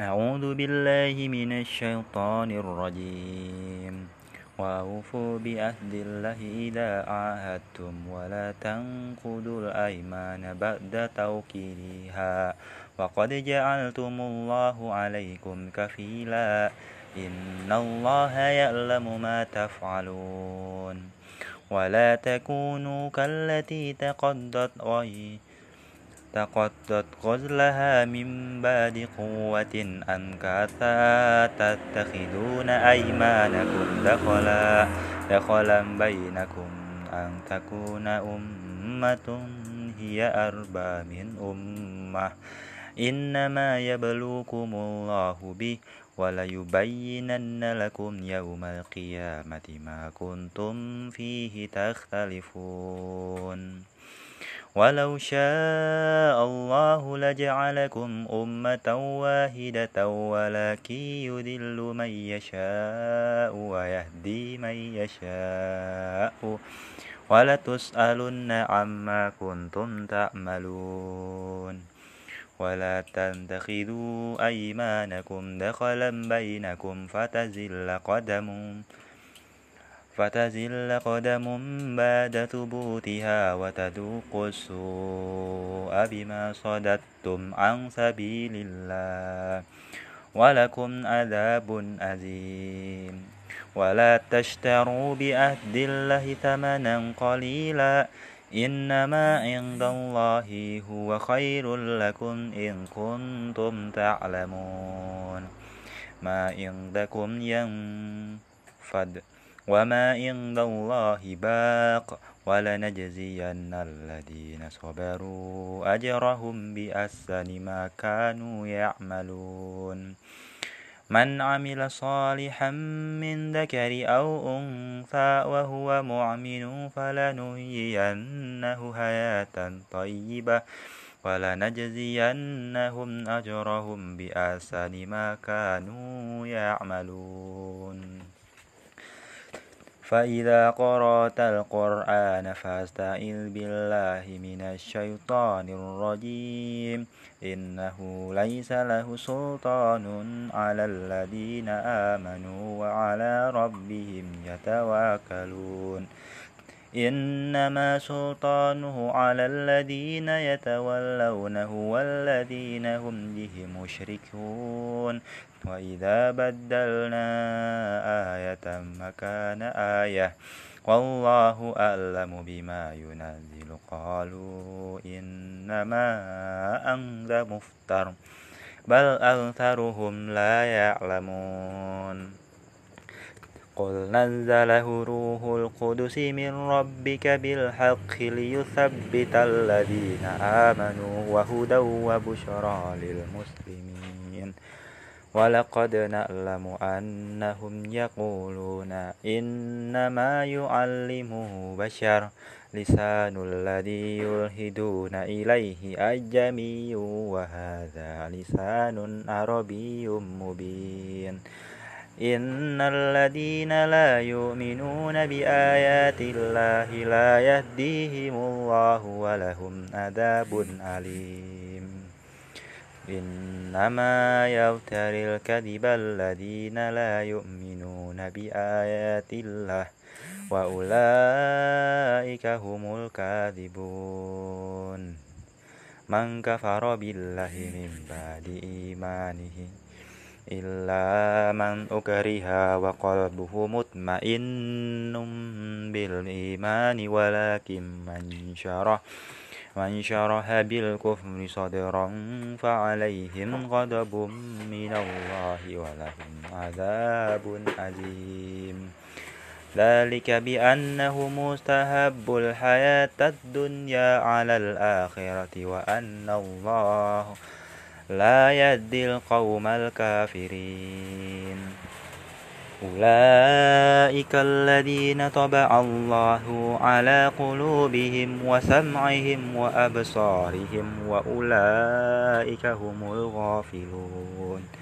أعوذ بالله من الشيطان الرجيم. وأوفوا بعهد الله إذا عاهدتم ولا تنقضوا الأيمان بعد توكيدها. وقد جعلتم الله عليكم كفيلا. إن الله يعلم ما تفعلون. ولا تكونوا كالتي تقدت غير تقدت غزلها من بعد قوة أنكاثا تتخذون أيمانكم دخلا دخلا بينكم أن تكون أمة هي أربى من أمة. إنما يبلوكم الله به وليبينن لكم يوم القيامة ما كنتم فيه تختلفون. ولو شاء الله لجعلكم أمة واحدة ولكن يذل من يشاء ويهدي من يشاء ولتسألن عما كنتم تعملون ولا تتخذوا أيمانكم دخلا بينكم فتزل قدم فتزل قدم بعد ثبوتها وتذوقوا السوء بما صددتم عن سبيل الله ولكم عذاب أزيم ولا تشتروا بعهد الله ثمنا قليلا إنما عند الله هو خير لكم إن كنتم تعلمون. ما عندكم ينفد وما عند الله باق ولنجزين الذين صبروا أجرهم بأحسن ما كانوا يعملون. من عمل صالحا من ذكر أو أنثى وهو مؤمن فلنحيينه حياة طيبة ولنجزينهم أجرهم بأحسن ما كانوا يعملون. فإذا قرأت القرآن فاستعذ بالله من الشيطان الرجيم. إنه ليس له سلطان على الذين آمنوا وعلى ربهم يتواكلون إنما سلطانه على الذين يتولونه والذين هم به مشركون. وإذا بدلنا آية مكان آية. والله أعلم بما ينزل. قالوا إنما أنت مفتر بل أكثرهم لا يعلمون. قل نزله روح القدس من ربك بالحق ليثبت الذين آمنوا وهدى وبشرى للمسلمين. ولقد نعلم أنهم يقولون إنما يعلمه بشر لسان الذي يلهدون إليه أجمي وهذا لسان عربي مبين. إن الذين لا يؤمنون بآيات الله لا يهديهم الله ولهم عذاب أليم. إنما يفتري الكذب الذين لا يؤمنون بآيات الله وأولئك هم الكاذبون. من كفر بالله من بعد إيمانه إلا من أكره وقلبه مطمئن بالإيمان ولكن من شرح من شرح بالكفر صدرا فعليهم غضب من الله ولهم عذاب أليم. ذلك بأنه مستهب الحياة الدنيا على الآخرة وأن الله لا يهدي القوم الكافرين. أولئك الذين طبع الله على قلوبهم وسمعهم وأبصارهم وأولئك هم الغافلون.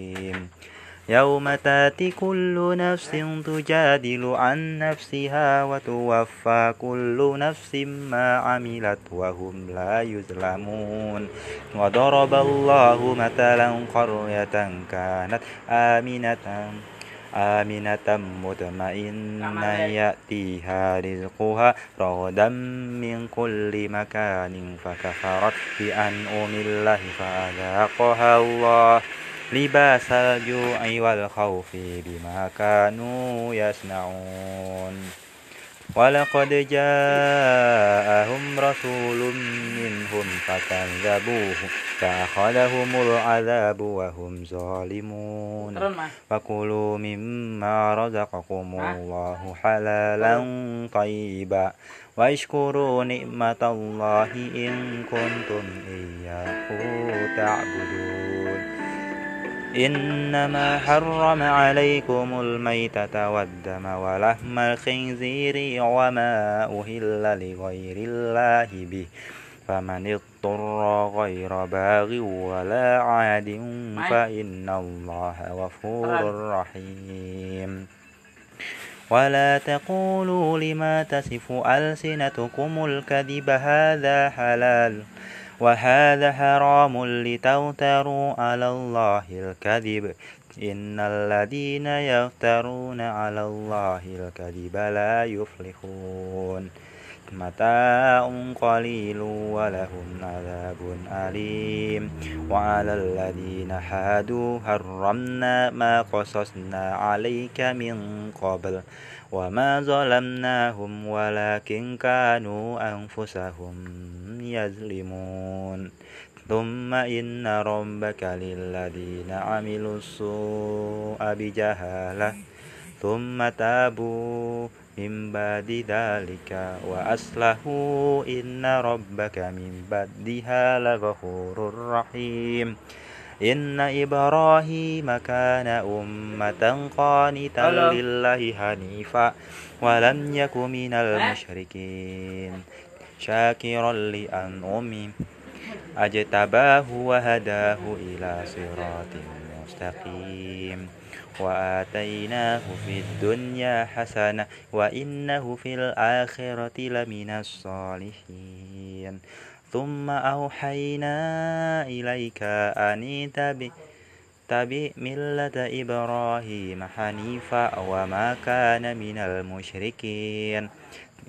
يوم تأتي كل نفس تجادل عن نفسها وتوفى كل نفس ما عملت وهم لا يظلمون. وضرب الله مثلا قرية كانت آمنة آمنة مطمئنة يأتيها رزقها رغدا من كل مكان فكفرت بأنعم الله فأذاقها الله. لباس الجوع والخوف بما كانوا يصنعون. ولقد جاءهم رسول منهم فكذبوه فأخذهم العذاب وهم ظالمون. فكلوا مما رزقكم الله حلالا طيبا. واشكروا نعمة الله إن كنتم إياه تعبدون. إنما حرم عليكم الميتة والدم ولحم الخنزير وما أهل لغير الله به فمن اضطر غير باغ ولا عاد فإن الله غفور رحيم. ولا تقولوا لما تصف ألسنتكم الكذب هذا حلال. وهذا حرام لتفتروا على الله الكذب. إن الذين يفترون على الله الكذب لا يفلحون. متاع قليل ولهم عذاب أليم. وعلى الذين هادوا حرمنا ما قصصنا عليك من قبل وما ظلمناهم ولكن كانوا أنفسهم يظلمون. ثم إن ربك للذين عملوا السوء بجهالة. ثم تابوا من بعد ذلك وأصلحوا إن ربك من بعدها لغفور رحيم. إن إبراهيم كان أمة قانتا لله حنيفا ولم يك من المشركين. شاكرا لأنعمه أجتباه وهداه إلى صراط مستقيم. وآتيناه في الدنيا حسنة وإنه في الآخرة لمن الصالحين. ثم أوحينا إليك أن تبع ملة إبراهيم حنيفا وما كان من المشركين.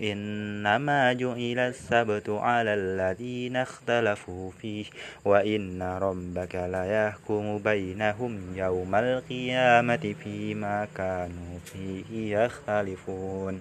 إنما جعل السبت على الذين اختلفوا فيه وإن ربك ليحكم بينهم يوم القيامة فيما كانوا فيه يختلفون.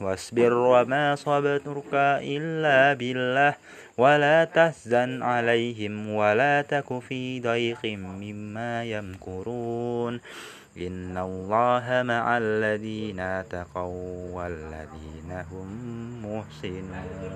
واصبر وما صبرك إلا بالله. ولا تحزن عليهم ولا تك في ضيق مما يمكرون. إن الله مع الذين تقوا والذين هم محسنون.